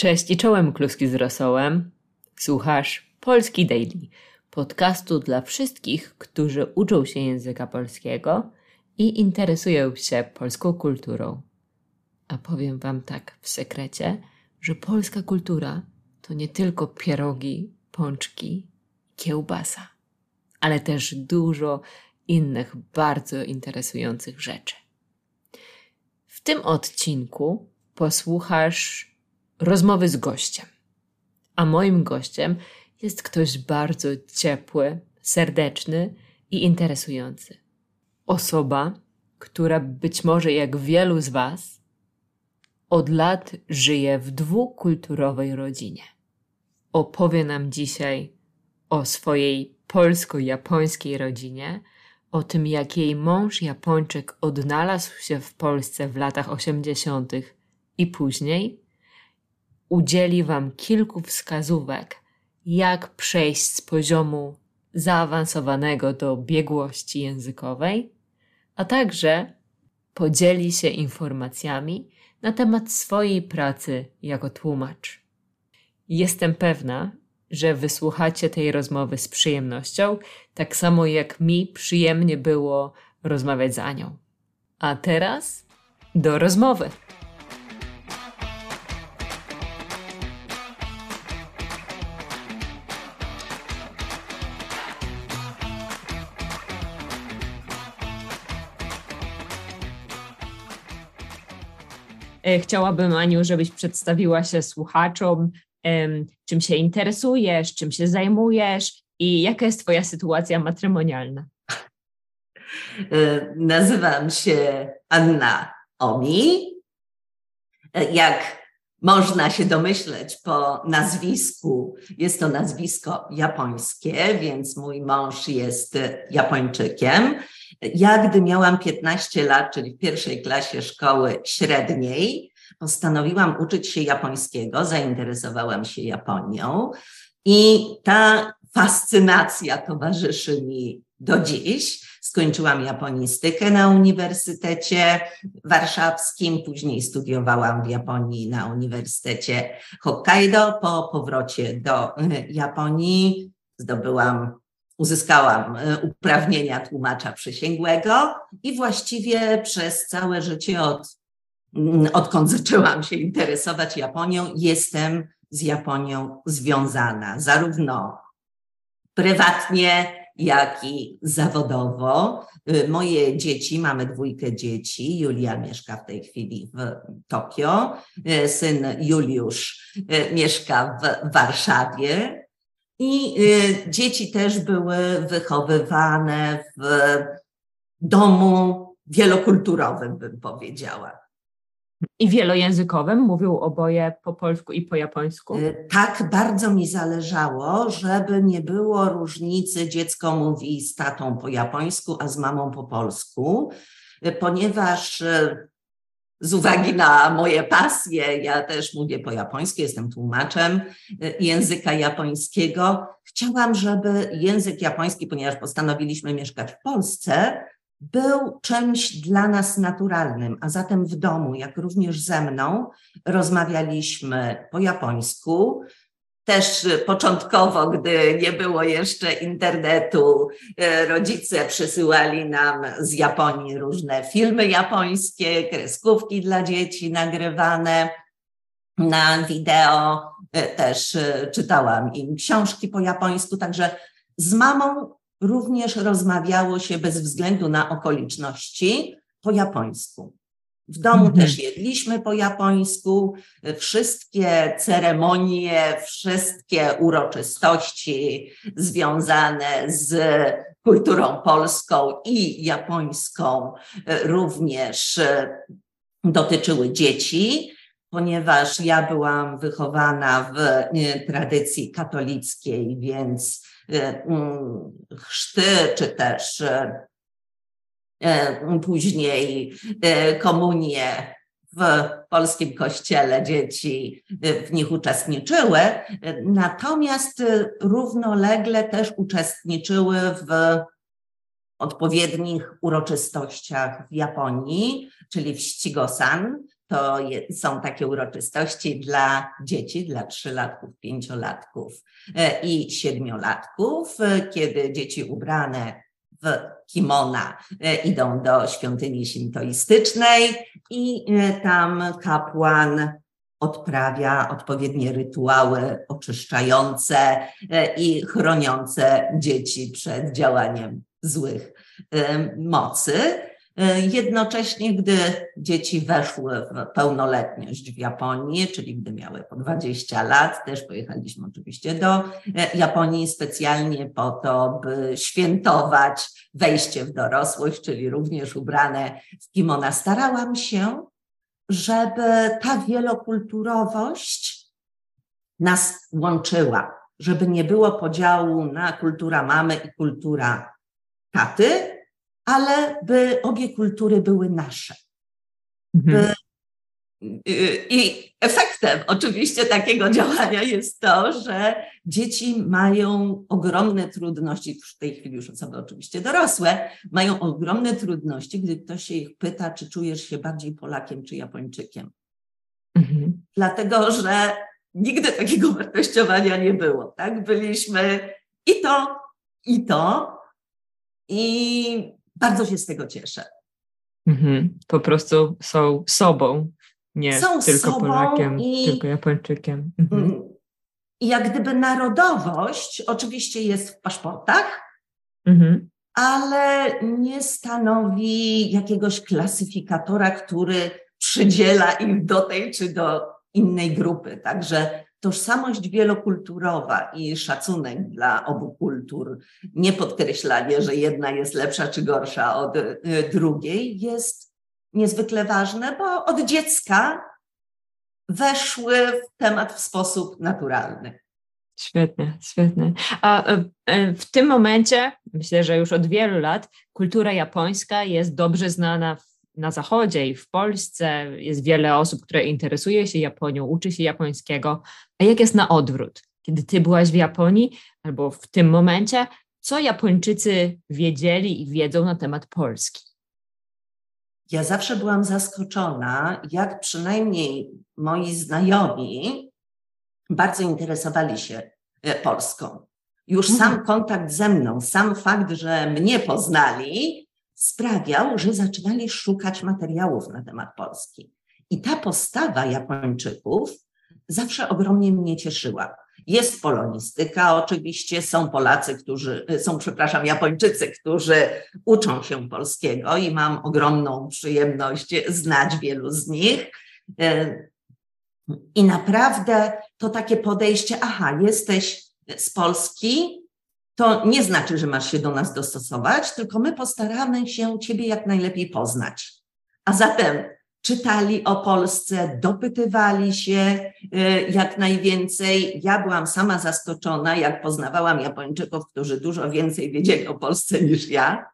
Cześć i czołem kluski z rosołem. Słuchasz Polski Daily, podcastu dla wszystkich, którzy uczą się języka polskiego i interesują się polską kulturą. A powiem wam tak w sekrecie, że polska kultura to nie tylko pierogi, pączki, kiełbasa, ale też dużo innych bardzo interesujących rzeczy. W tym odcinku posłuchasz rozmowy z gościem. A moim gościem jest ktoś bardzo ciepły, serdeczny i interesujący. Osoba, która być może jak wielu z Was od lat żyje w dwukulturowej rodzinie. Opowie nam dzisiaj o swojej polsko-japońskiej rodzinie, o tym, jak jej mąż Japończyk odnalazł się w Polsce w latach 80. i później, udzieli Wam kilku wskazówek, jak przejść z poziomu zaawansowanego do biegłości językowej, a także podzieli się informacjami na temat swojej pracy jako tłumacz. Jestem pewna, że wysłuchacie tej rozmowy z przyjemnością, tak samo jak mi przyjemnie było rozmawiać z Anią. A teraz do rozmowy. Chciałabym, Aniu, żebyś przedstawiła się słuchaczom, czym się interesujesz, czym się zajmujesz i jaka jest Twoja sytuacja matrymonialna. E, nazywam się Anna Omi. E, jak można się domyśleć po nazwisku, jest to nazwisko japońskie, więc mój mąż jest Japończykiem. Ja, gdy miałam 15 lat, czyli w pierwszej klasie szkoły średniej, postanowiłam uczyć się japońskiego, zainteresowałam się Japonią i ta fascynacja towarzyszy mi do dziś. Skończyłam japonistykę na Uniwersytecie Warszawskim, później studiowałam w Japonii na Uniwersytecie Hokkaido. Po powrocie do Japonii zdobyłam uzyskałam e, uprawnienia tłumacza przysięgłego i właściwie przez całe życie, od, mm, odkąd zaczęłam się interesować Japonią, jestem z Japonią związana, zarówno prywatnie, jak i zawodowo. E, moje dzieci, mamy dwójkę dzieci. Julia mieszka w tej chwili w Tokio, e, syn Juliusz mieszka w Warszawie. I y, dzieci też były wychowywane w domu wielokulturowym, bym powiedziała. I wielojęzykowym? Mówią oboje po polsku i po japońsku? Y, tak, bardzo mi zależało, żeby nie było różnicy. Dziecko mówi z tatą po japońsku, a z mamą po polsku, y, ponieważ z uwagi na moje pasje, ja też mówię po japońsku, jestem tłumaczem y, języka japońskiego. Chciałam, żeby język japoński, ponieważ postanowiliśmy mieszkać w Polsce, był czymś dla nas naturalnym, a zatem w domu, jak również ze mną, rozmawialiśmy po japońsku. Też początkowo, gdy nie było jeszcze internetu, e, rodzice przysyłali nam z Japonii różne filmy japońskie, kreskówki dla dzieci nagrywane na wideo. E, też czytałam im książki po japońsku, także z mamą również rozmawiało się bez względu na okoliczności po japońsku. W domu mhm. też jedliśmy po japońsku. Wszystkie ceremonie, wszystkie uroczystości związane z kulturą polską i japońską również dotyczyły dzieci, ponieważ ja byłam wychowana w tradycji katolickiej, więc mm, chrzty czy też E, później e, komunię w polskim kościele dzieci e, w nich uczestniczyły, natomiast równolegle też uczestniczyły w odpowiednich uroczystościach w Japonii, czyli w Ścigosan. to są takie uroczystości dla dzieci, dla trzylatków, pięciolatków e, i siedmiolatków, kiedy dzieci ubrane w kimona idą do świątyni sintoistycznej i tam kapłan odprawia odpowiednie rytuały oczyszczające e, i chroniące dzieci przed działaniem złych e, mocy. E, jednocześnie, gdy dzieci weszły w pełnoletność w Japonii, czyli gdy miały po 20 lat, też pojechaliśmy oczywiście do Japonii specjalnie po to, by świętować wejście w dorosłość, czyli również ubrane w kimona. Starałam się, żeby ta wielokulturowość nas łączyła, żeby nie było podziału na kultura mamy i kultura taty, ale by obie kultury były nasze. Mhm. I efektem oczywiście takiego działania jest to, że dzieci mają ogromne trudności, w tej chwili już osoby oczywiście dorosłe, mają ogromne trudności, gdy ktoś się ich pyta, czy czujesz się bardziej Polakiem czy Japończykiem. Mhm. Dlatego, że nigdy takiego wartościowania nie było. Tak? Byliśmy i to, i to. I bardzo się z tego cieszę. Mhm. Po prostu są sobą nie są tylko Polakiem, i, tylko Japończykiem. Mhm. Mm, I jak gdyby narodowość oczywiście jest w paszportach, mhm. ale nie stanowi jakiegoś klasyfikatora, który przydziela im do tej czy do innej grupy. Także tożsamość wielokulturowa i szacunek dla obu kultur, nie podkreślanie, że jedna jest lepsza czy gorsza od y, drugiej, jest niezwykle ważne, bo od dziecka weszły w temat w sposób naturalny. Świetnie, świetnie. A e, e, w tym momencie, myślę, że już od wielu lat, kultura japońska jest dobrze znana na Zachodzie i w Polsce. Jest wiele osób, które interesuje się Japonią, uczy się japońskiego. A jak jest na odwrót? Kiedy ty byłaś w Japonii, albo w tym momencie, co Japończycy wiedzieli i wiedzą na temat Polski? Ja zawsze byłam zaskoczona, jak przynajmniej moi znajomi bardzo interesowali się e, Polską. Już mhm. sam kontakt ze mną, sam fakt, że mnie poznali, sprawiał, że zaczynali szukać materiałów na temat Polski. I ta postawa Japończyków zawsze ogromnie mnie cieszyła. Jest polonistyka, oczywiście, są Polacy, którzy, są, przepraszam, Japończycy, którzy uczą się polskiego i mam ogromną przyjemność znać wielu z nich. I naprawdę to takie podejście, aha, jesteś z Polski, to nie znaczy, że masz się do nas dostosować, tylko my postaramy się Ciebie jak najlepiej poznać. A zatem czytali o Polsce, dopytywali się y, jak najwięcej. Ja byłam sama zaskoczona, jak poznawałam Japończyków, którzy dużo więcej wiedzieli o Polsce niż ja.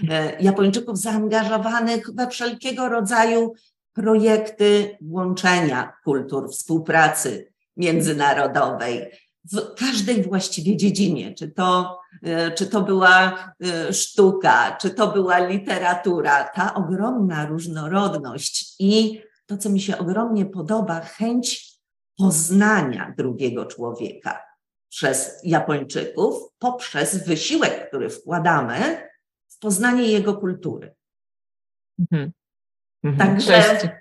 Y, Japończyków zaangażowanych we wszelkiego rodzaju projekty łączenia kultur, współpracy międzynarodowej w każdej właściwie dziedzinie, czy to, e, czy to była e, sztuka, czy to była literatura, ta ogromna różnorodność i to, co mi się ogromnie podoba, chęć poznania drugiego człowieka przez Japończyków poprzez wysiłek, który wkładamy w poznanie jego kultury. Mhm. Mhm. Także.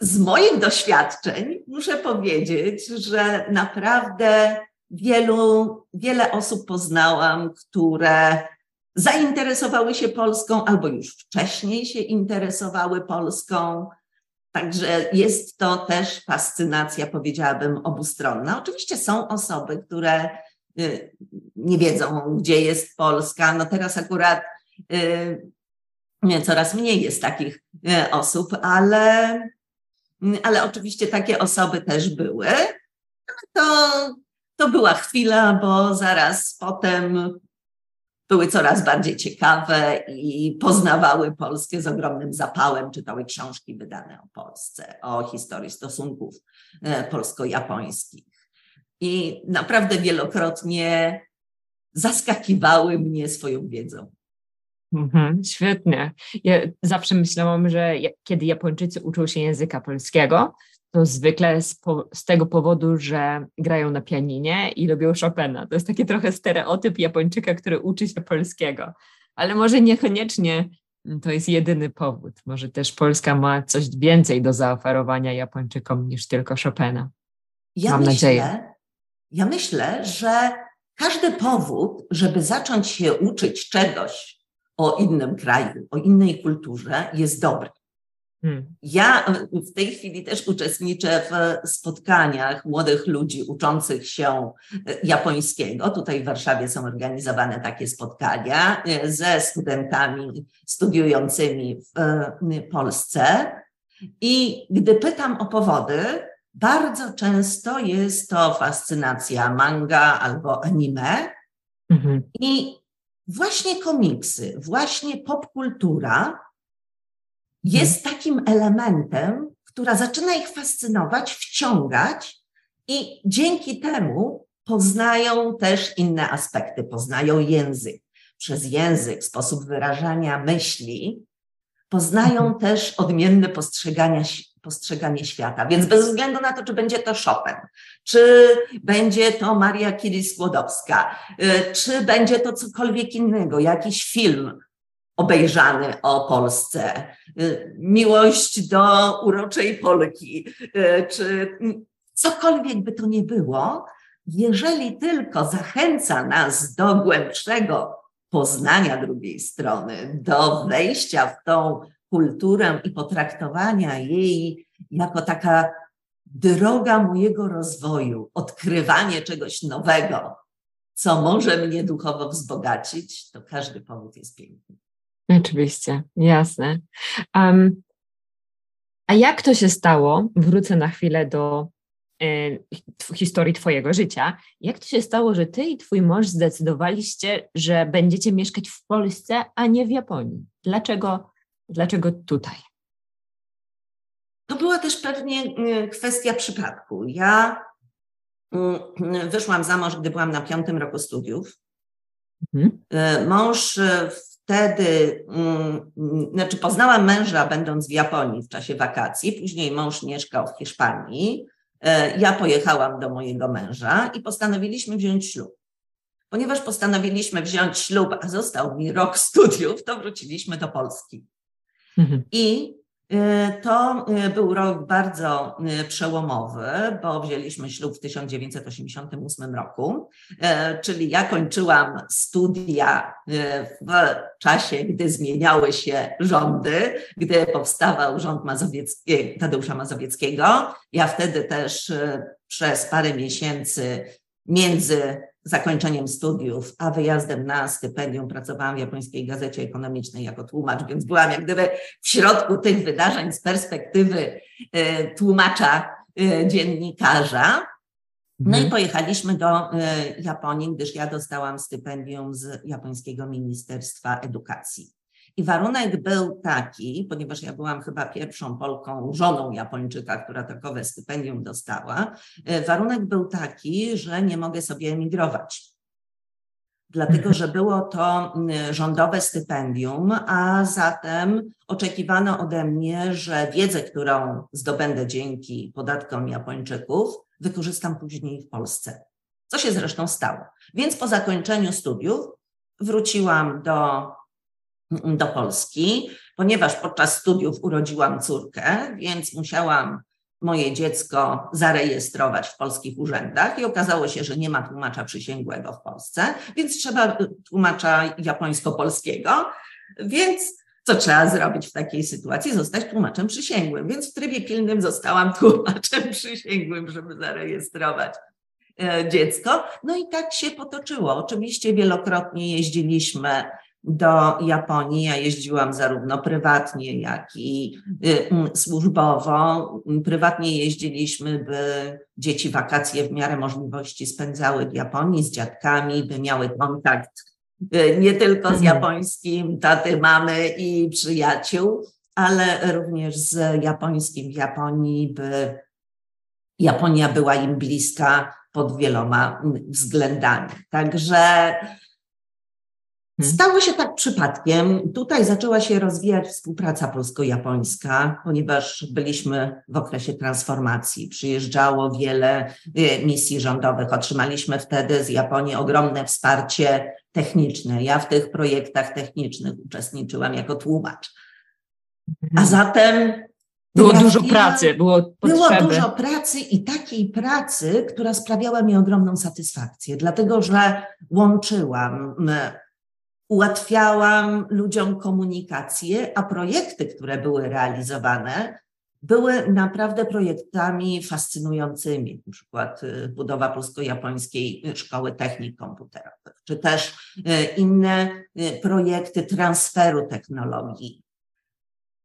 Z moich doświadczeń muszę powiedzieć, że naprawdę wielu, wiele osób poznałam, które zainteresowały się Polską albo już wcześniej się interesowały Polską. Także jest to też fascynacja, powiedziałabym, obustronna. Oczywiście są osoby, które y, nie wiedzą, gdzie jest Polska. No teraz akurat y, coraz mniej jest takich e, osób, ale, mm, ale oczywiście takie osoby też były. To, to była chwila, bo zaraz potem były coraz bardziej ciekawe i poznawały Polskę z ogromnym zapałem, czytały książki wydane o Polsce, o historii stosunków e, polsko-japońskich. I naprawdę wielokrotnie zaskakiwały mnie swoją wiedzą. Mhm, świetnie. Ja zawsze myślałam, że kiedy Japończycy uczą się języka polskiego, to zwykle z, po, z, tego powodu, że grają na pianinie i lubią Chopina. To jest taki trochę stereotyp Japończyka, który uczy się polskiego. Ale może niekoniecznie to jest jedyny powód. Może też Polska ma coś więcej do zaoferowania Japończykom niż tylko Chopina. Ja Mam myślę, nadzieję. Ja myślę, że każdy powód, żeby zacząć się uczyć czegoś o innym kraju, o innej kulturze, jest dobry. Hmm. Ja w tej chwili też uczestniczę w spotkaniach młodych ludzi uczących się japońskiego. Tutaj w Warszawie są organizowane takie spotkania ze studentami studiującymi w Polsce. I gdy pytam o powody, bardzo często jest to fascynacja manga albo anime. Mhm. I właśnie komiksy, właśnie popkultura jest mhm. takim elementem, która zaczyna ich fascynować, wciągać i dzięki temu poznają też inne aspekty, poznają język. Przez język, sposób wyrażania myśli, poznają mhm. też odmienne postrzegania, postrzeganie świata. Więc bez względu na to, czy będzie to Chopin, czy będzie to Maria Curie-Skłodowska, y, czy będzie to cokolwiek innego, jakiś film obejrzany o Polsce, y, miłość do uroczej Polki, y, czy cokolwiek by to nie było, jeżeli tylko zachęca nas do głębszego poznania drugiej strony, do wejścia w tą kulturę i potraktowania jej jako taka droga mojego rozwoju, odkrywanie czegoś nowego, co może mnie duchowo wzbogacić, to każdy powód jest piękny. Oczywiście, jasne. Um, a jak to się stało? Wrócę na chwilę do y, historii Twojego życia. Jak to się stało, że Ty i Twój mąż zdecydowaliście, że będziecie mieszkać w Polsce, a nie w Japonii? Dlaczego, dlaczego tutaj? To była też pewnie y, kwestia przypadku. Ja y, wyszłam za mąż, gdy byłam na piątym roku studiów. Mhm. Mąż wtedy, mm, znaczy poznałam męża będąc w Japonii w czasie wakacji, później mąż mieszkał w Hiszpanii. E, ja pojechałam do mojego męża i postanowiliśmy wziąć ślub. Ponieważ postanowiliśmy wziąć ślub, a został mi rok studiów, to wróciliśmy do Polski. Mhm. I E, to e, był rok bardzo e, przełomowy, bo wzięliśmy ślub w 1988 roku, czyli ja kończyłam studia w czasie, gdy zmieniały się rządy, gdy powstawał rząd Mazowiecki, Tadeusza Mazowieckiego. Ja wtedy też przez parę miesięcy między zakończeniem studiów, a wyjazdem na stypendium pracowałam w japońskiej gazecie ekonomicznej jako tłumacz, więc byłam jak gdyby w środku tych wydarzeń z perspektywy y, tłumacza, y, dziennikarza. No mhm. i pojechaliśmy do y, Japonii, gdyż ja dostałam stypendium z japońskiego Ministerstwa Edukacji. I warunek był taki, ponieważ ja byłam chyba pierwszą Polką, żoną Japończyka, która takowe stypendium dostała, e, warunek był taki, że nie mogę sobie emigrować. Dlatego, że było to rządowe stypendium, a zatem oczekiwano ode mnie, że wiedzę, którą zdobędę dzięki podatkom Japończyków, wykorzystam później w Polsce. Co się zresztą stało. Więc po zakończeniu studiów wróciłam do do Polski, ponieważ podczas studiów urodziłam córkę, więc musiałam moje dziecko zarejestrować w polskich urzędach i okazało się, że nie ma tłumacza przysięgłego w Polsce, więc trzeba tłumacza japońsko-polskiego. Więc co trzeba zrobić w takiej sytuacji? Zostać tłumaczem przysięgłym. Więc w trybie pilnym zostałam tłumaczem przysięgłym, żeby zarejestrować e, dziecko. No i tak się potoczyło. Oczywiście wielokrotnie jeździliśmy do Japonii. Ja jeździłam zarówno prywatnie, jak i y, służbowo. Prywatnie jeździliśmy, by dzieci wakacje w miarę możliwości spędzały w Japonii z dziadkami, by miały kontakt y, nie tylko z mhm. japońskim taty, mamy i przyjaciół, ale również z japońskim w Japonii, by Japonia była im bliska pod wieloma względami. Także. Stało się tak przypadkiem. Tutaj zaczęła się rozwijać współpraca polsko-japońska, ponieważ byliśmy w okresie transformacji. Przyjeżdżało wiele y, misji rządowych. Otrzymaliśmy wtedy z Japonii ogromne wsparcie techniczne. Ja w tych projektach technicznych uczestniczyłam jako tłumacz. A mhm. zatem. Było dużo pracy, było potrzeby. Było dużo pracy i takiej pracy, która sprawiała mi ogromną satysfakcję, dlatego że łączyłam ułatwiałam ludziom komunikację, a projekty, które były realizowane, były naprawdę projektami fascynującymi, na przykład y, budowa polsko-japońskiej szkoły technik komputerowych, czy też y, inne y, projekty transferu technologii.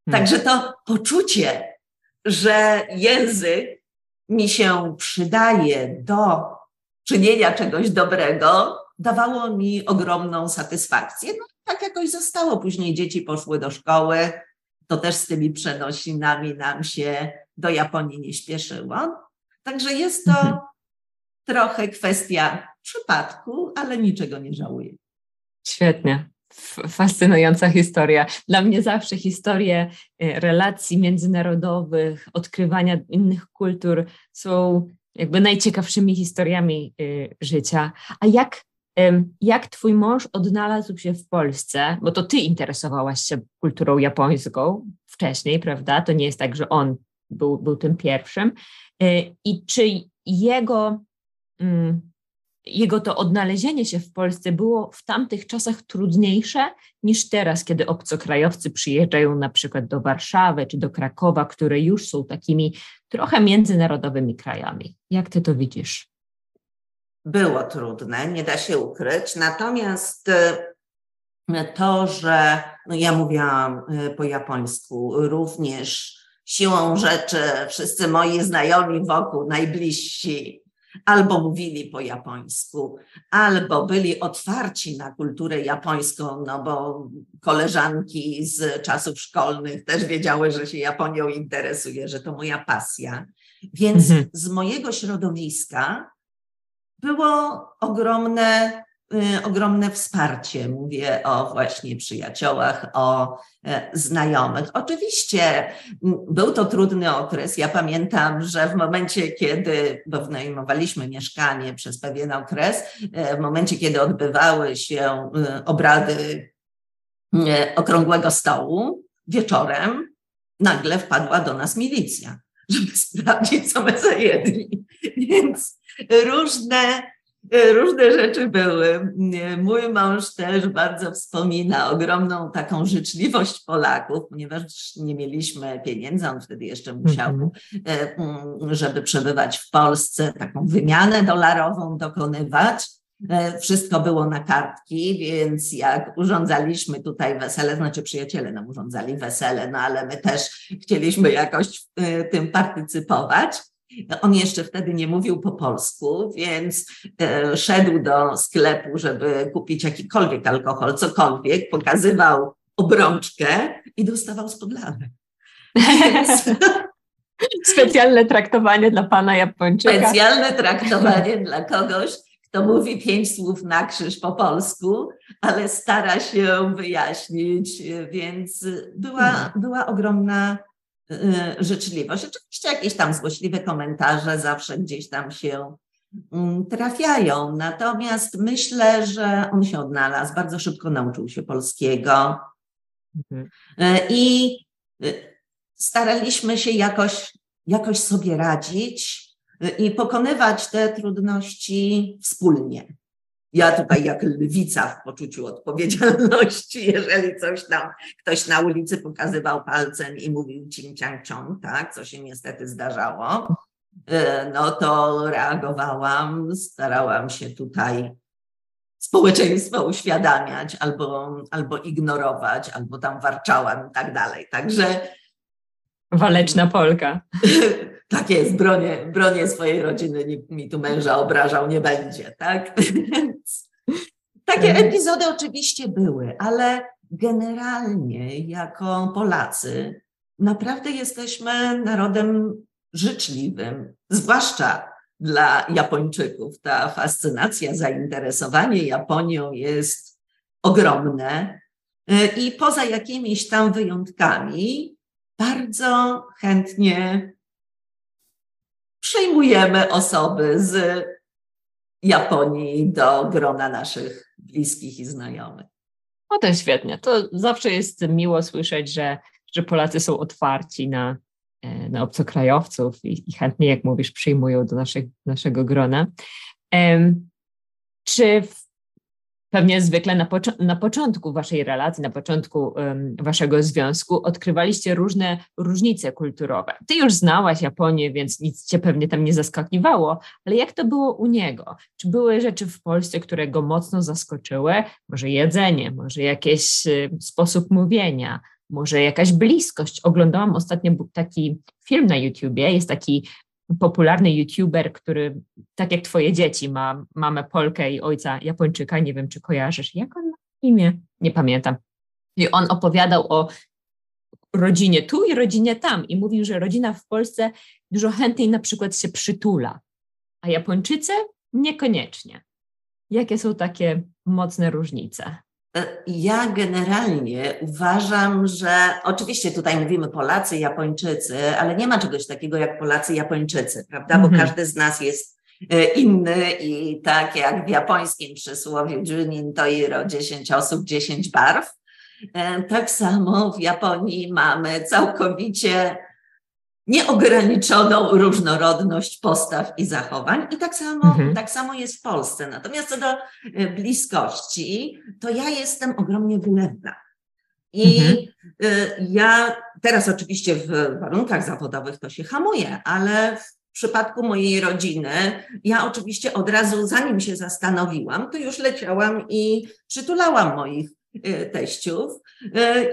Hmm. Także to poczucie, że język mi się przydaje do czynienia czegoś dobrego, dawało mi ogromną satysfakcję. No, tak jakoś zostało. Później dzieci poszły do szkoły. To też z tymi przenosinami nam się do Japonii nie śpieszyło. Także jest to mhm. trochę kwestia przypadku, ale niczego nie żałuję. Świetnie. Fascynująca historia. Dla mnie zawsze historie y, relacji międzynarodowych, odkrywania innych kultur są jakby najciekawszymi historiami y, życia. A jak jak twój mąż odnalazł się w Polsce? Bo to ty interesowałaś się kulturą japońską wcześniej, prawda? To nie jest tak, że on był, był tym pierwszym. E, I czy jego, mm, jego to odnalezienie się w Polsce było w tamtych czasach trudniejsze niż teraz, kiedy obcokrajowcy przyjeżdżają na przykład do Warszawy czy do Krakowa, które już są takimi trochę międzynarodowymi krajami? Jak ty to widzisz? Było trudne, nie da się ukryć. Natomiast e, to, że no ja mówiłam e, po japońsku, również siłą rzeczy wszyscy moi znajomi wokół, najbliżsi, albo mówili po japońsku, albo byli otwarci na kulturę japońską, no bo koleżanki z czasów szkolnych też wiedziały, że się Japonią interesuje, że to moja pasja. Więc mhm. z mojego środowiska było ogromne, y, ogromne wsparcie. Mówię o właśnie przyjaciołach, o e, znajomych. Oczywiście był to trudny okres. Ja pamiętam, że w momencie, kiedy, bo wynajmowaliśmy mieszkanie przez pewien okres, e, w momencie, kiedy odbywały się y, obrady y, okrągłego stołu, wieczorem nagle wpadła do nas milicja, żeby sprawdzić, co my zajedli. Więc różne, różne rzeczy były. Mój mąż też bardzo wspomina ogromną taką życzliwość Polaków, ponieważ nie mieliśmy pieniędzy, on wtedy jeszcze musiał, mhm. e, żeby przebywać w Polsce, taką wymianę dolarową dokonywać. E, wszystko było na kartki, więc jak urządzaliśmy tutaj wesele, znaczy przyjaciele nam urządzali wesele, no ale my też chcieliśmy jakoś w e, tym partycypować. On jeszcze wtedy nie mówił po polsku, więc e, szedł do sklepu, żeby kupić jakikolwiek alkohol, cokolwiek, pokazywał obrączkę i dostawał spodlane. Specjalne traktowanie dla pana Japończyka. Specjalne traktowanie dla kogoś, kto mówi pięć słów na krzyż po polsku, ale stara się wyjaśnić, więc była, była ogromna życzliwość. Oczywiście jakieś tam złośliwe komentarze zawsze gdzieś tam się mm, trafiają. Natomiast myślę, że on się odnalazł, bardzo szybko nauczył się polskiego. Mhm. Y, I y, staraliśmy się jakoś, jakoś sobie radzić i pokonywać te trudności wspólnie. Ja tutaj jak lwica w poczuciu odpowiedzialności, jeżeli coś tam ktoś na ulicy pokazywał palcem i mówił cing ciang ciong, tak, co się niestety zdarzało, e, no to reagowałam, starałam się tutaj społeczeństwo uświadamiać albo, albo ignorować, albo tam warczałam i tak dalej. Także Waleczna Polka. tak jest, bronię, bronię swojej rodziny, nikt mi tu męża obrażał nie będzie, tak? Takie epizody oczywiście były, ale generalnie jako Polacy naprawdę jesteśmy narodem życzliwym, zwłaszcza dla Japończyków. Ta fascynacja, zainteresowanie Japonią jest ogromne i poza jakimiś tam wyjątkami bardzo chętnie przyjmujemy osoby z Japonii do grona naszych bliskich i znajomych. No to świetnie. To zawsze jest miło słyszeć, że, że Polacy są otwarci na, e, na obcokrajowców i, i chętnie, jak mówisz, przyjmują do naszych, naszego grona. Um, czy w Pewnie zwykle na, na początku waszej relacji, na początku um, waszego związku odkrywaliście różne różnice kulturowe. Ty już znałaś Japonię, więc nic cię pewnie tam nie zaskakiwało, ale jak to było u niego? Czy były rzeczy w Polsce, które go mocno zaskoczyły? Może jedzenie, może jakiś y, sposób mówienia, może jakaś bliskość. Oglądałam ostatnio taki film na YouTubie, jest taki popularny youtuber, który tak jak twoje dzieci ma mamę Polkę i ojca Japończyka, nie wiem czy kojarzysz, jak on ma imię? Nie pamiętam. I on opowiadał o rodzinie tu i rodzinie tam i mówił, że rodzina w Polsce dużo chętniej na przykład się przytula, a Japończycy niekoniecznie. Jakie są takie mocne różnice? E, ja generalnie uważam, że oczywiście tutaj mówimy Polacy, Japończycy, ale nie ma czegoś takiego jak Polacy, Japończycy, prawda? Bo mhm. każdy z nas jest e, inny i tak jak w japońskim przysłowiu Junin Toiro 10 osób, 10 barw, e, tak samo w Japonii mamy całkowicie nieograniczoną różnorodność postaw i zachowań. I tak samo, mhm. tak samo jest w Polsce. Natomiast co do e, bliskości, to ja jestem ogromnie wylewna. I mhm. E, ja teraz oczywiście w warunkach zawodowych to się hamuje, ale w przypadku mojej rodziny, ja oczywiście od razu, zanim się zastanowiłam, to już leciałam i przytulałam moich e, teściów.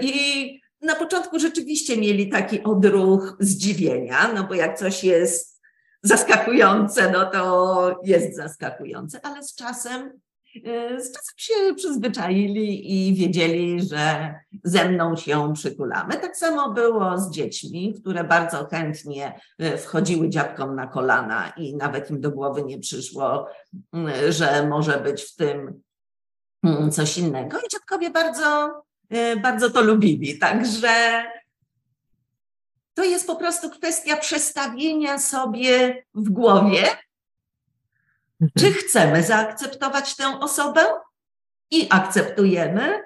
I na początku rzeczywiście mieli taki odruch zdziwienia, no bo jak coś jest zaskakujące, no to jest zaskakujące, ale z czasem, e, z czasem się przyzwyczaili i wiedzieli, że ze mną się przytulamy. Tak samo było z dziećmi, które bardzo chętnie e, wchodziły dziadkom na kolana i nawet im do głowy nie przyszło, że może być w tym coś innego. I dziadkowie bardzo bardzo to lubili. Także to jest po prostu kwestia przestawienia sobie w głowie, mhm. czy chcemy zaakceptować tę osobę i akceptujemy,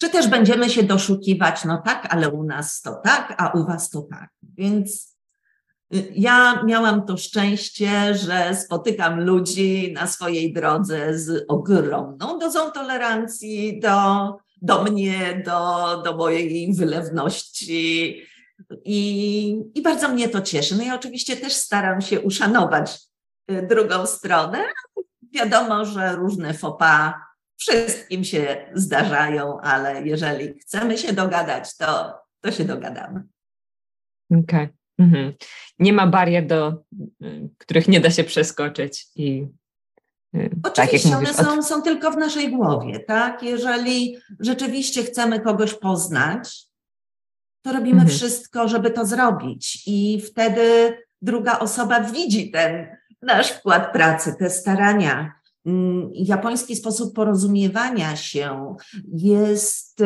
czy też będziemy się doszukiwać, no tak, ale u nas to tak, a u was to tak. Więc y, ja miałam to szczęście, że spotykam ludzi na swojej drodze z ogromną dozą tolerancji do do mnie, do, do mojej wylewności. I, I bardzo mnie to cieszy. No i oczywiście też staram się uszanować y, drugą stronę. Wiadomo, że różne fopa wszystkim się zdarzają, ale jeżeli chcemy się dogadać, to, to się dogadamy. Okej. Okay. Mhm. Nie ma barier, do y, których nie da się przeskoczyć i Oczywiście, tak one są, są tylko w naszej głowie, tak? Jeżeli rzeczywiście chcemy kogoś poznać, to robimy mhm. wszystko, żeby to zrobić, i wtedy druga osoba widzi ten nasz wkład pracy, te starania. Mm, japoński sposób porozumiewania się jest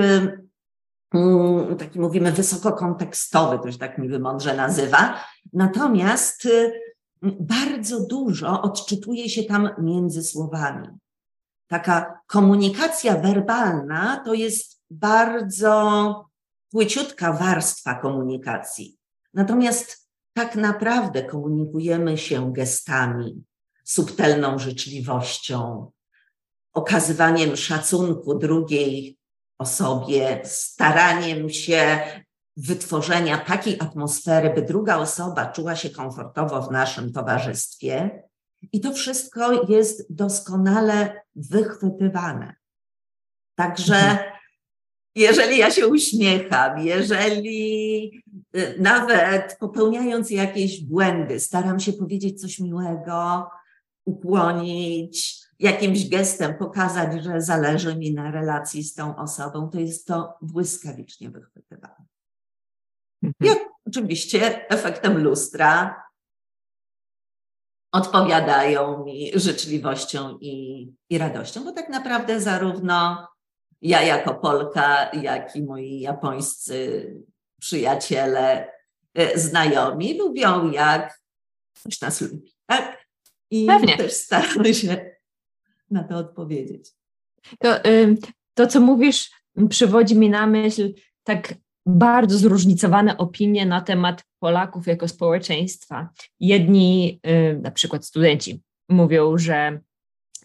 mm, taki mówimy wysokokontekstowy, to się tak mi wymądrze nazywa. Natomiast bardzo dużo odczytuje się tam między słowami. Taka komunikacja werbalna to jest bardzo płyciutka warstwa komunikacji. Natomiast tak naprawdę komunikujemy się gestami, subtelną życzliwością, okazywaniem szacunku drugiej osobie, staraniem się wytworzenia takiej atmosfery, by druga osoba czuła się komfortowo w naszym towarzystwie. I to wszystko jest doskonale wychwytywane. Także mhm. jeżeli ja się uśmiecham, jeżeli y, nawet popełniając jakieś błędy, staram się powiedzieć coś miłego, ukłonić, jakimś gestem pokazać, że zależy mi na relacji z tą osobą, to jest to błyskawicznie wychwytywane. Mhm. I oczywiście efektem lustra odpowiadają mi życzliwością i, i radością, bo tak naprawdę zarówno ja jako Polka, jak i moi japońscy przyjaciele, e, znajomi lubią, jak ktoś nas lubi. Tak? I Pewnie. też staramy się na to odpowiedzieć. To, to, co mówisz, przywodzi mi na myśl tak bardzo zróżnicowane opinie na temat Polaków jako społeczeństwa. Jedni, na przykład studenci, mówią, że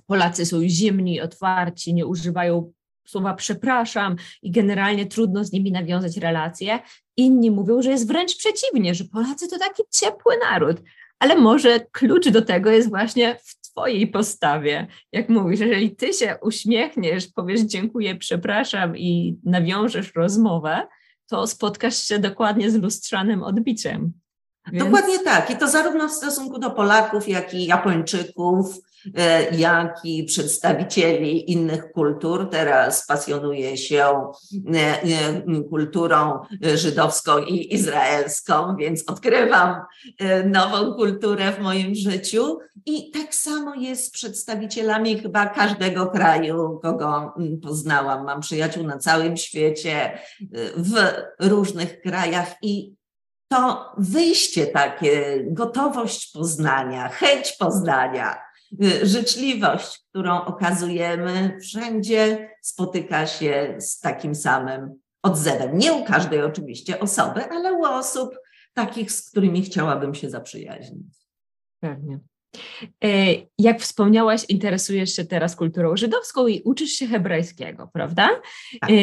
Polacy są zimni, otwarci, nie używają słowa przepraszam i generalnie trudno z nimi nawiązać relacje. Inni mówią, że jest wręcz przeciwnie, że Polacy to taki ciepły naród. Ale może klucz do tego jest właśnie w Twojej postawie. Jak mówisz, jeżeli Ty się uśmiechniesz, powiesz dziękuję, przepraszam i nawiążesz rozmowę, to spotkasz się dokładnie z lustrzanym odbiciem. Więc... Dokładnie tak. I to zarówno w stosunku do Polaków, jak i Japończyków, jak i przedstawicieli innych kultur. Teraz pasjonuję się e, e, kulturą żydowską i izraelską, więc odkrywam nową kulturę w moim życiu. I tak samo jest z przedstawicielami chyba każdego kraju, kogo poznałam. Mam przyjaciół na całym świecie, w różnych krajach i to wyjście takie, gotowość poznania, chęć poznania, życzliwość, którą okazujemy wszędzie, spotyka się z takim samym odzewem. Nie u każdej oczywiście osoby, ale u osób takich, z którymi chciałabym się zaprzyjaźnić. Pewnie. E, jak wspomniałaś, interesujesz się teraz kulturą żydowską i uczysz się hebrajskiego, prawda? Tak. E,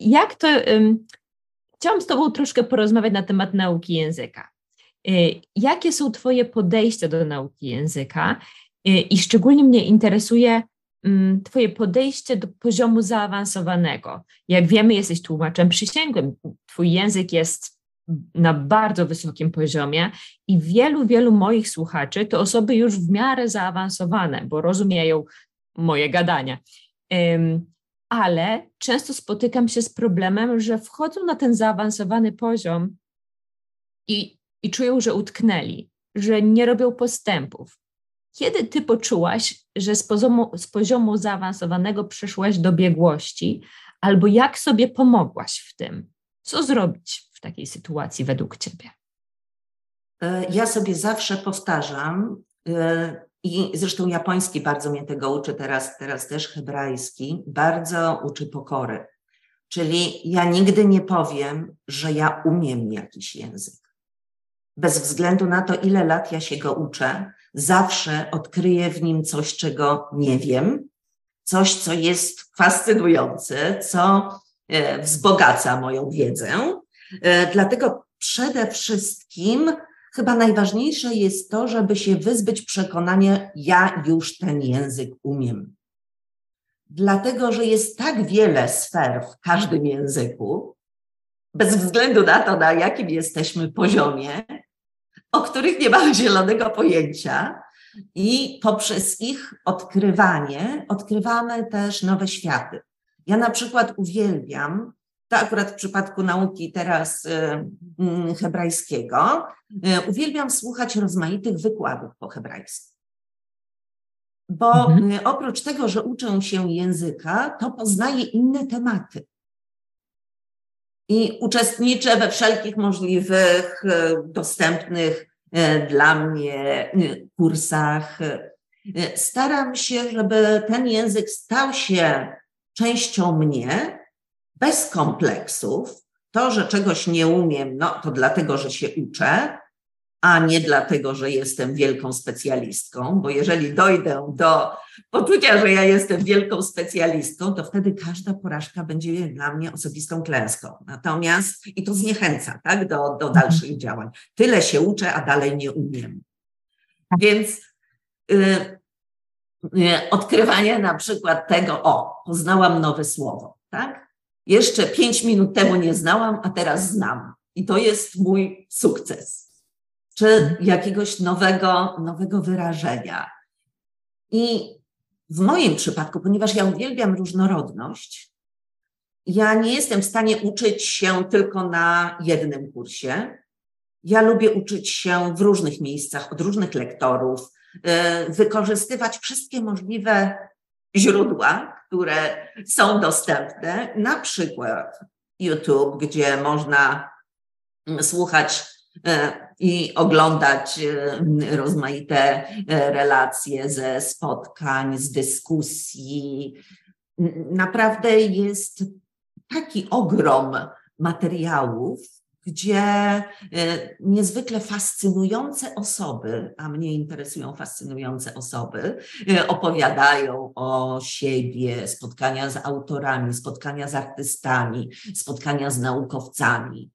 jak to, Chciałam z Tobą troszkę porozmawiać na temat nauki języka. Y, jakie są Twoje podejścia do nauki języka? Y, I szczególnie mnie interesuje mm, Twoje podejście do poziomu zaawansowanego. Jak wiemy, jesteś tłumaczem przysięgłym. Twój język jest na bardzo wysokim poziomie i wielu, wielu moich słuchaczy to osoby już w miarę zaawansowane, bo rozumieją moje gadania ale często spotykam się z problemem, że wchodzą na ten zaawansowany poziom i, i czują, że utknęli, że nie robią postępów. Kiedy ty poczułaś, że z poziomu, z poziomu zaawansowanego przeszłaś do biegłości, albo jak sobie pomogłaś w tym? Co zrobić w takiej sytuacji według ciebie? E, ja sobie zawsze powtarzam, e, i zresztą japoński bardzo mnie tego uczy teraz, teraz też hebrajski, bardzo uczy pokory. Czyli ja nigdy nie powiem, że ja umiem jakiś język. Bez względu na to, ile lat ja się go uczę, zawsze odkryję w nim coś, czego nie wiem, coś, co jest fascynujące, co e, wzbogaca moją wiedzę. E, dlatego przede wszystkim chyba najważniejsze jest to, żeby się wyzbyć przekonania, ja już ten język umiem. Dlatego, że jest tak wiele sfer w każdym języku, bez względu na to, na jakim jesteśmy poziomie, o których nie mamy zielonego pojęcia, i poprzez ich odkrywanie odkrywamy też nowe światy. Ja na przykład uwielbiam to akurat w przypadku nauki teraz y, mm, hebrajskiego, y, uwielbiam słuchać rozmaitych wykładów po hebrajsku. Bo mhm. Y, oprócz tego, że uczę się języka, to poznaję inne tematy. I uczestniczę we wszelkich możliwych, dostępnych dla mnie kursach. Staram się, żeby ten język stał się częścią mnie, bez kompleksów. To, że czegoś nie umiem, no to dlatego, że się uczę, a nie dlatego, że jestem wielką specjalistką, bo jeżeli dojdę do poczucia, że ja jestem wielką specjalistką, to wtedy każda porażka będzie dla mnie osobistą klęską. Natomiast i to zniechęca tak, do, do mhm. dalszych działań. Tyle się uczę, a dalej nie umiem. Więc y, y, odkrywanie na przykład tego, o, poznałam nowe słowo, tak? jeszcze pięć minut temu nie znałam, a teraz znam. I to jest mój sukces. Czy jakiegoś nowego, nowego wyrażenia. I w moim przypadku, ponieważ ja uwielbiam różnorodność, ja nie jestem w stanie uczyć się tylko na jednym kursie. Ja lubię uczyć się w różnych miejscach, od różnych lektorów, y, wykorzystywać wszystkie możliwe źródła, które są dostępne, na przykład YouTube, gdzie można mm, słuchać i oglądać e, rozmaite e, relacje ze spotkań, z dyskusji. Naprawdę jest taki ogrom materiałów, gdzie e, niezwykle fascynujące osoby, a mnie interesują fascynujące osoby, e, opowiadają o siebie, spotkania z autorami, spotkania z artystami, spotkania z naukowcami.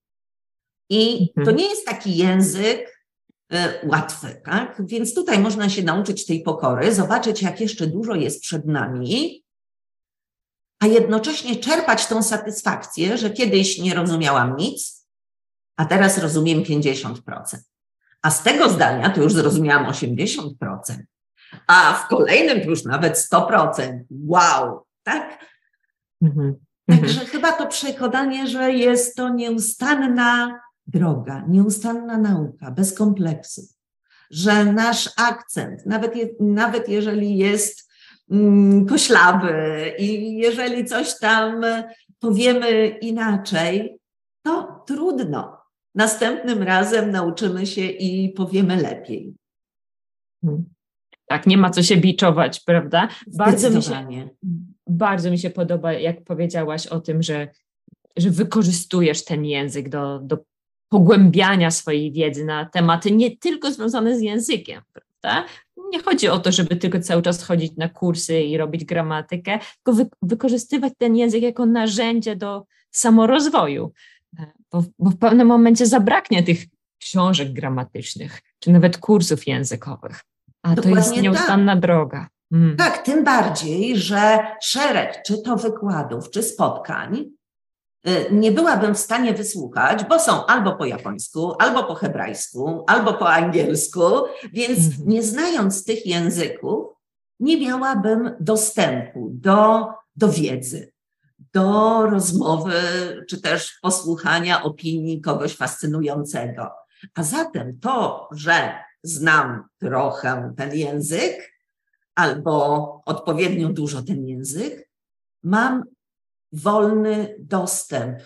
I to mhm. nie jest taki język e, łatwy, tak? Więc tutaj można się nauczyć tej pokory, zobaczyć, jak jeszcze dużo jest przed nami, a jednocześnie czerpać tą satysfakcję, że kiedyś nie rozumiałam nic, a teraz rozumiem 50%. A z tego zdania to już zrozumiałam 80%, a w kolejnym to już nawet 100%. Wow, tak? Mhm. Także mhm. chyba to przekonanie, że jest to nieustanna droga, nieustanna nauka, bez kompleksu, że nasz akcent, nawet, je, nawet jeżeli jest mm, koślawy i jeżeli coś tam powiemy inaczej, to trudno następnym razem nauczymy się i powiemy lepiej. Hmm. Tak, nie ma co się biczować, prawda? Bardzo mi się, bardzo mi się podoba, jak powiedziałaś o tym, że, że wykorzystujesz ten język do, do pogłębiania swojej wiedzy na tematy nie tylko związane z językiem, prawda? Nie chodzi o to, żeby tylko cały czas chodzić na kursy i robić gramatykę, tylko wy, wykorzystywać ten język jako narzędzie do samorozwoju bo, bo w pewnym momencie zabraknie tych książek gramatycznych, czy nawet kursów językowych. A Dokładnie to jest nieustanna tak. droga. Mm. Tak, tym bardziej, że szereg czy to wykładów, czy spotkań nie byłabym w stanie wysłuchać, bo są albo po japońsku, albo po hebrajsku, albo po angielsku, więc mm. nie znając tych języków, nie miałabym dostępu do, do wiedzy do rozmowy czy też posłuchania opinii kogoś fascynującego. A zatem to, że znam trochę ten język albo odpowiednio dużo ten język, mam wolny dostęp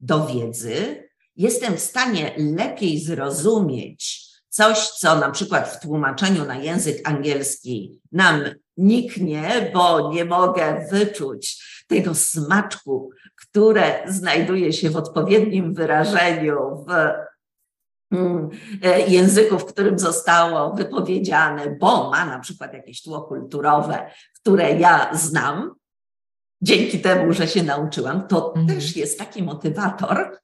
do wiedzy, jestem w stanie lepiej zrozumieć coś, co na przykład w tłumaczeniu na język angielski nam niknie, bo nie mogę wyczuć tego smaczku, które znajduje się w odpowiednim wyrażeniu w mm, e, języku, w którym zostało wypowiedziane, bo ma na przykład jakieś tło kulturowe, które ja znam, dzięki temu, że się nauczyłam, to mhm. też jest taki motywator,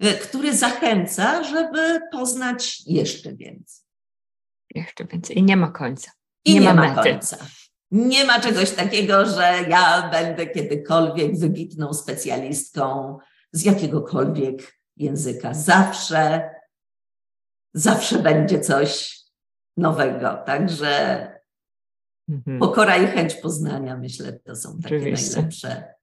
e, który zachęca, żeby poznać jeszcze więcej. Jeszcze więcej. I nie ma końca. I nie, nie ma, ma końca. Nie ma czegoś takiego, że ja będę kiedykolwiek wybitną specjalistką z jakiegokolwiek języka. Zawsze, zawsze będzie coś nowego. Także mhm. pokora i chęć poznania, myślę, to są takie Oczywiście. najlepsze.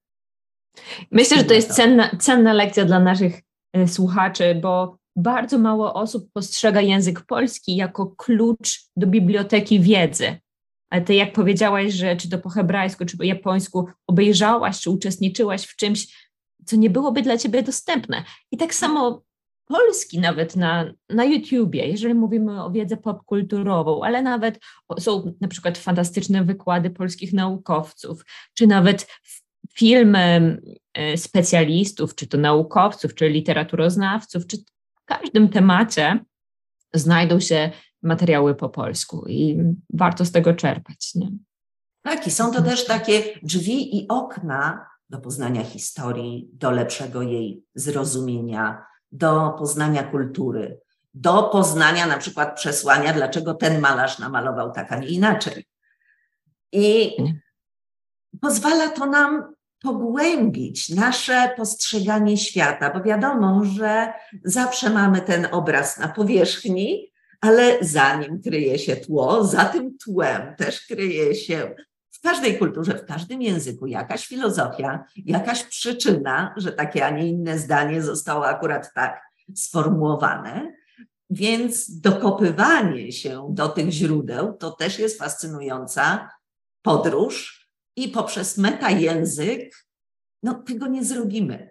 Myślę, że to jest cenna, cenna lekcja dla naszych e, słuchaczy, bo bardzo mało osób postrzega język polski jako klucz do biblioteki wiedzy. Ale ty, jak powiedziałaś, że czy to po hebrajsku, czy po japońsku obejrzałaś, czy uczestniczyłaś w czymś, co nie byłoby dla ciebie dostępne. I tak samo polski nawet na, na YouTubie, jeżeli mówimy o wiedzę popkulturową, ale nawet są na przykład fantastyczne wykłady polskich naukowców, czy nawet filmy e, specjalistów, czy to naukowców, czy literaturoznawców, czy w każdym temacie znajdą się materiały po polsku i warto z tego czerpać. Nie? Tak, i są to też takie drzwi i okna do poznania historii, do lepszego jej zrozumienia, do poznania kultury, do poznania na przykład przesłania, dlaczego ten malarz namalował tak, a nie inaczej. I pozwala to nam pogłębić nasze postrzeganie świata, bo wiadomo, że zawsze mamy ten obraz na powierzchni, ale za nim kryje się tło, za tym tłem też kryje się w każdej kulturze, w każdym języku jakaś filozofia, jakaś przyczyna, że takie, a nie inne zdanie zostało akurat tak sformułowane. Więc dokopywanie się do tych źródeł to też jest fascynująca podróż, i poprzez metajęzyk, no tego nie zrobimy.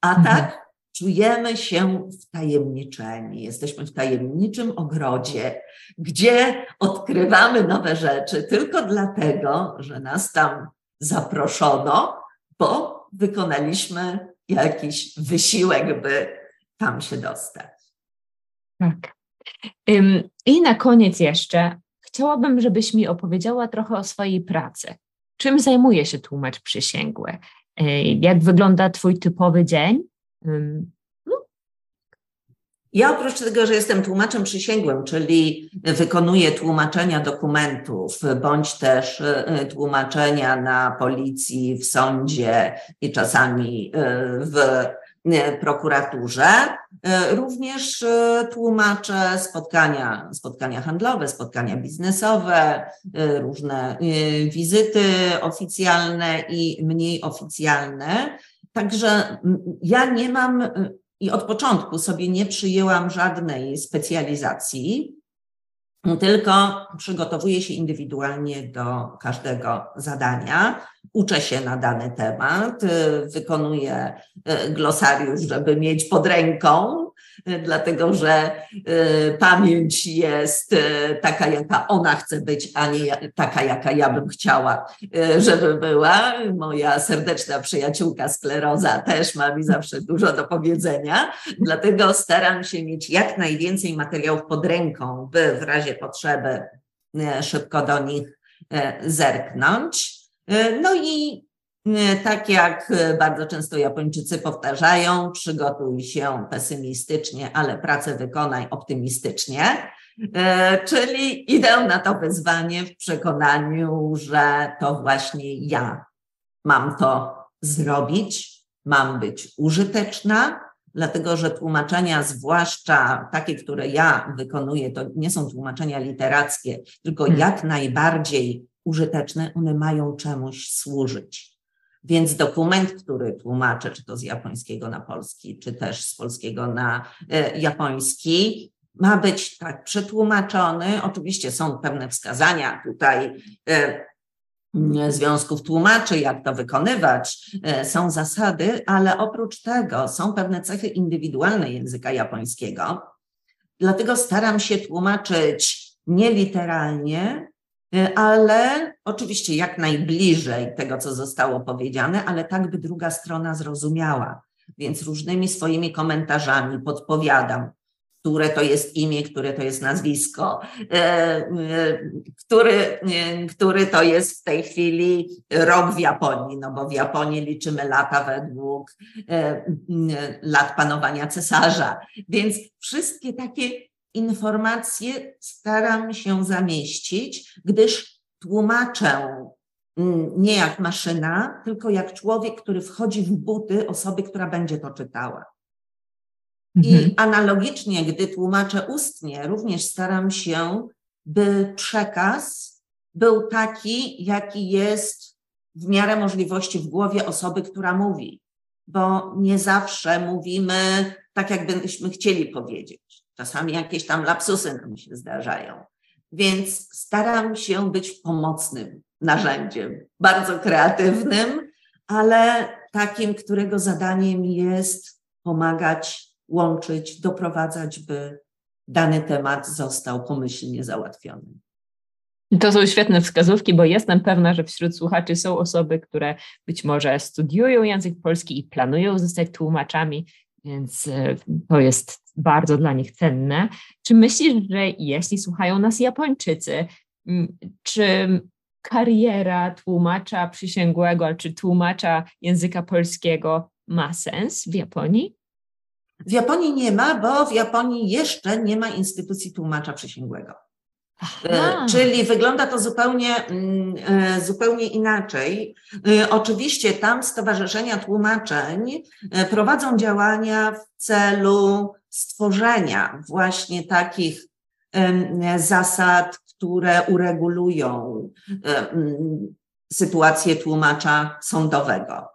A mhm. tak czujemy się wtajemniczeni. Jesteśmy w tajemniczym ogrodzie, gdzie odkrywamy nowe rzeczy tylko dlatego, że nas tam zaproszono, bo wykonaliśmy jakiś wysiłek, by tam się dostać. Tak. I na koniec jeszcze chciałabym, żebyś mi opowiedziała trochę o swojej pracy. Czym zajmuje się tłumacz przysięgły? Jak wygląda Twój typowy dzień? No. Ja oprócz tego, że jestem tłumaczem przysięgłym, czyli wykonuję tłumaczenia dokumentów, bądź też e, tłumaczenia na policji, w sądzie i czasami e, w E, prokuraturze. Również tłumaczę spotkania, spotkania handlowe, spotkania biznesowe, różne wizyty oficjalne i mniej oficjalne. Także ja nie mam i od początku sobie nie przyjęłam żadnej specjalizacji, tylko przygotowuję się indywidualnie do każdego zadania uczę się na dany temat, y, wykonuję y, glosariusz, żeby mieć pod ręką, y, dlatego że pamięć jest taka, jaka ona chce być, a nie taka, jaka ja bym chciała, żeby była. Moja serdeczna przyjaciółka skleroza też ma mi zawsze dużo do powiedzenia, dlatego staram się mieć jak najwięcej materiałów pod ręką, by w razie potrzeby szybko do nich zerknąć. No i tak jak e, bardzo często Japończycy powtarzają, przygotuj się pesymistycznie, ale pracę wykonaj optymistycznie. Czyli idę na to wyzwanie w przekonaniu, że to właśnie ja mam to zrobić, mam być użyteczna, dlatego że tłumaczenia, zwłaszcza takie, które ja wykonuję, to nie są tłumaczenia literackie, tylko hmm. jak najbardziej użyteczne, one mają czemuś służyć. Więc dokument, który tłumaczę, czy to z japońskiego na polski, czy też z polskiego na e, japoński, ma być tak przetłumaczony. Oczywiście są pewne wskazania tutaj e, związków tłumaczy, jak to wykonywać, e, są zasady, ale oprócz tego są pewne cechy indywidualne języka japońskiego. Dlatego staram się tłumaczyć nieliteralnie, ale oczywiście jak najbliżej tego, co zostało powiedziane, ale tak, by druga strona zrozumiała. Więc różnymi swoimi komentarzami podpowiadam, które to jest imię, które to jest nazwisko, y, y, który, który to jest w tej chwili rok w Japonii, no bo w Japonii liczymy lata według lat panowania cesarza. Więc wszystkie takie informacje staram się zamieścić, gdyż tłumaczę mm, nie jak maszyna, tylko jak człowiek, który wchodzi w buty osoby, która będzie to czytała. Mhm. I analogicznie, gdy tłumaczę ustnie, również staram się, by przekaz był taki, jaki jest w miarę możliwości w głowie osoby, która mówi, bo nie zawsze mówimy tak, jakbyśmy chcieli powiedzieć. Czasami jakieś tam lapsusy nam się zdarzają. Więc staram się być pomocnym narzędziem, bardzo kreatywnym, ale takim, którego zadaniem jest pomagać, łączyć, doprowadzać, by dany temat został pomyślnie załatwiony. To są świetne wskazówki, bo jestem pewna, że wśród słuchaczy są osoby, które być może studiują język polski i planują zostać tłumaczami, więc e, to jest bardzo dla nich cenne. Czy myślisz, że jeśli słuchają nas Japończycy, czy kariera tłumacza przysięgłego, czy tłumacza języka polskiego ma sens w Japonii? W Japonii nie ma, bo w Japonii jeszcze nie ma instytucji tłumacza przysięgłego. Aha. E, czyli wygląda to zupełnie, mm, e, zupełnie inaczej. E, oczywiście tam stowarzyszenia tłumaczeń prowadzą działania w celu stworzenia właśnie takich zasad, które uregulują sytuację tłumacza sądowego.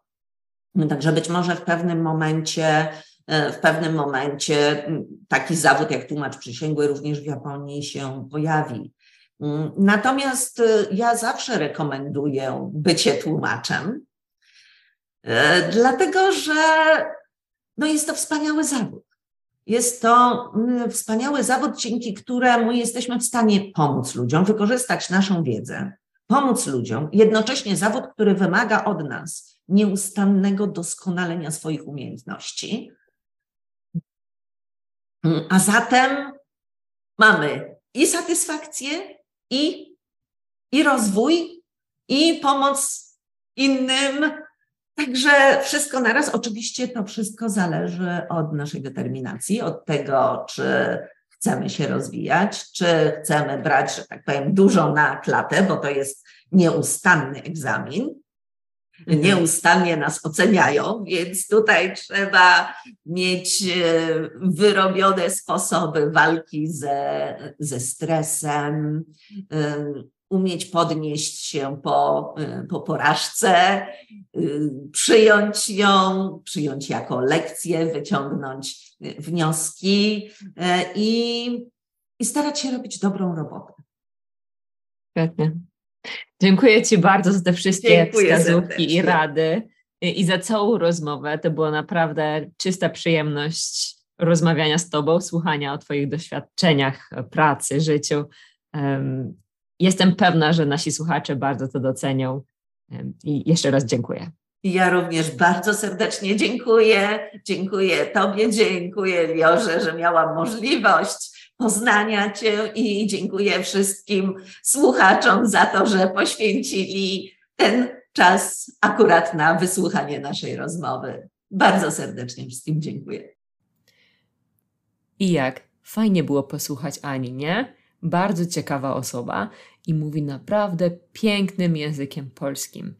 Także być może w pewnym momencie w pewnym momencie taki zawód jak tłumacz przysięgły również w Japonii się pojawi. Mm, natomiast y, ja zawsze rekomenduję bycie tłumaczem, y, dlatego że no jest to wspaniały zawód. Jest to mm, wspaniały zawód, dzięki któremu jesteśmy w stanie pomóc ludziom, wykorzystać naszą wiedzę, pomóc ludziom, jednocześnie zawód, który wymaga od nas nieustannego doskonalenia swoich umiejętności. Mm, a zatem mamy i satysfakcję, i, i rozwój, i pomoc innym. Także wszystko naraz. Oczywiście to wszystko zależy od naszej determinacji, od tego, czy chcemy się rozwijać, czy chcemy brać, że tak powiem, dużo na klatę, bo to jest nieustanny egzamin. Mhm. Nieustannie nas oceniają, więc tutaj trzeba mieć e, wyrobione sposoby walki ze, ze stresem, e, umieć podnieść się po, e, po porażce, przyjąć ją, przyjąć jako lekcję, wyciągnąć wnioski i, i starać się robić dobrą robotę. Świetnie. Dziękuję Ci bardzo za te wszystkie Dziękuję wskazówki serdecznie. i rady i za całą rozmowę. To była naprawdę czysta przyjemność rozmawiania z Tobą, słuchania o Twoich doświadczeniach, pracy, życiu. Jestem pewna, że nasi słuchacze bardzo to docenią. I jeszcze raz dziękuję. Ja również bardzo serdecznie dziękuję. Dziękuję Tobie, dziękuję Liorze, że miałam możliwość poznania Cię i dziękuję wszystkim słuchaczom za to, że poświęcili ten czas akurat na wysłuchanie naszej rozmowy. Bardzo serdecznie wszystkim dziękuję. I jak? Fajnie było posłuchać Ani, nie? Bardzo ciekawa osoba i mówi naprawdę pięknym językiem polskim.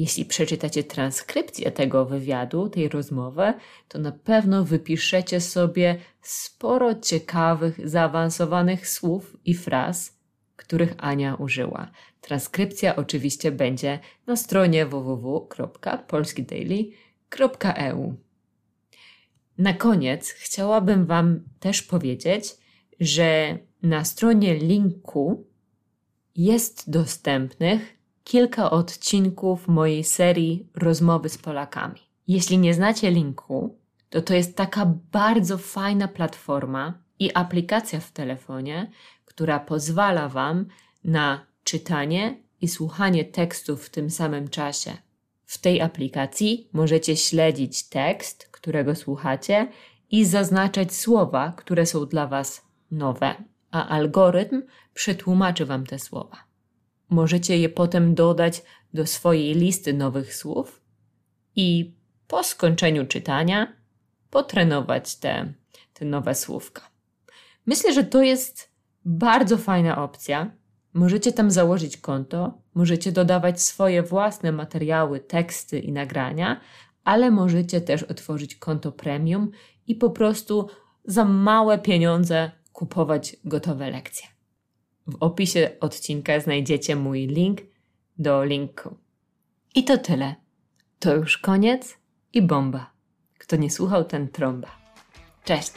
Jeśli przeczytacie transkrypcję tego wywiadu, tej rozmowy, to na pewno wypiszecie sobie sporo ciekawych, zaawansowanych słów i fraz, których Ania użyła. Transkrypcja oczywiście będzie na stronie www.polskidaily.eu. Na koniec chciałabym Wam też powiedzieć, że na stronie linku jest dostępnych kilka odcinków mojej serii Rozmowy z Polakami. Jeśli nie znacie linku, to to jest taka bardzo fajna platforma i aplikacja w telefonie, która pozwala Wam na czytanie i słuchanie tekstów w tym samym czasie. W tej aplikacji możecie śledzić tekst, którego słuchacie i zaznaczać słowa, które są dla Was nowe, a algorytm przetłumaczy Wam te słowa. Możecie je potem dodać do swojej listy nowych słów i po skończeniu czytania potrenować te, te nowe słówka. Myślę, że to jest bardzo fajna opcja. Możecie tam założyć konto, możecie dodawać swoje własne materiały, teksty i nagrania, ale możecie też otworzyć konto premium i po prostu za małe pieniądze kupować gotowe lekcje. W opisie odcinka znajdziecie mój link do linku. I to tyle. To już koniec i bomba. Kto nie słuchał, ten trąba. Cześć!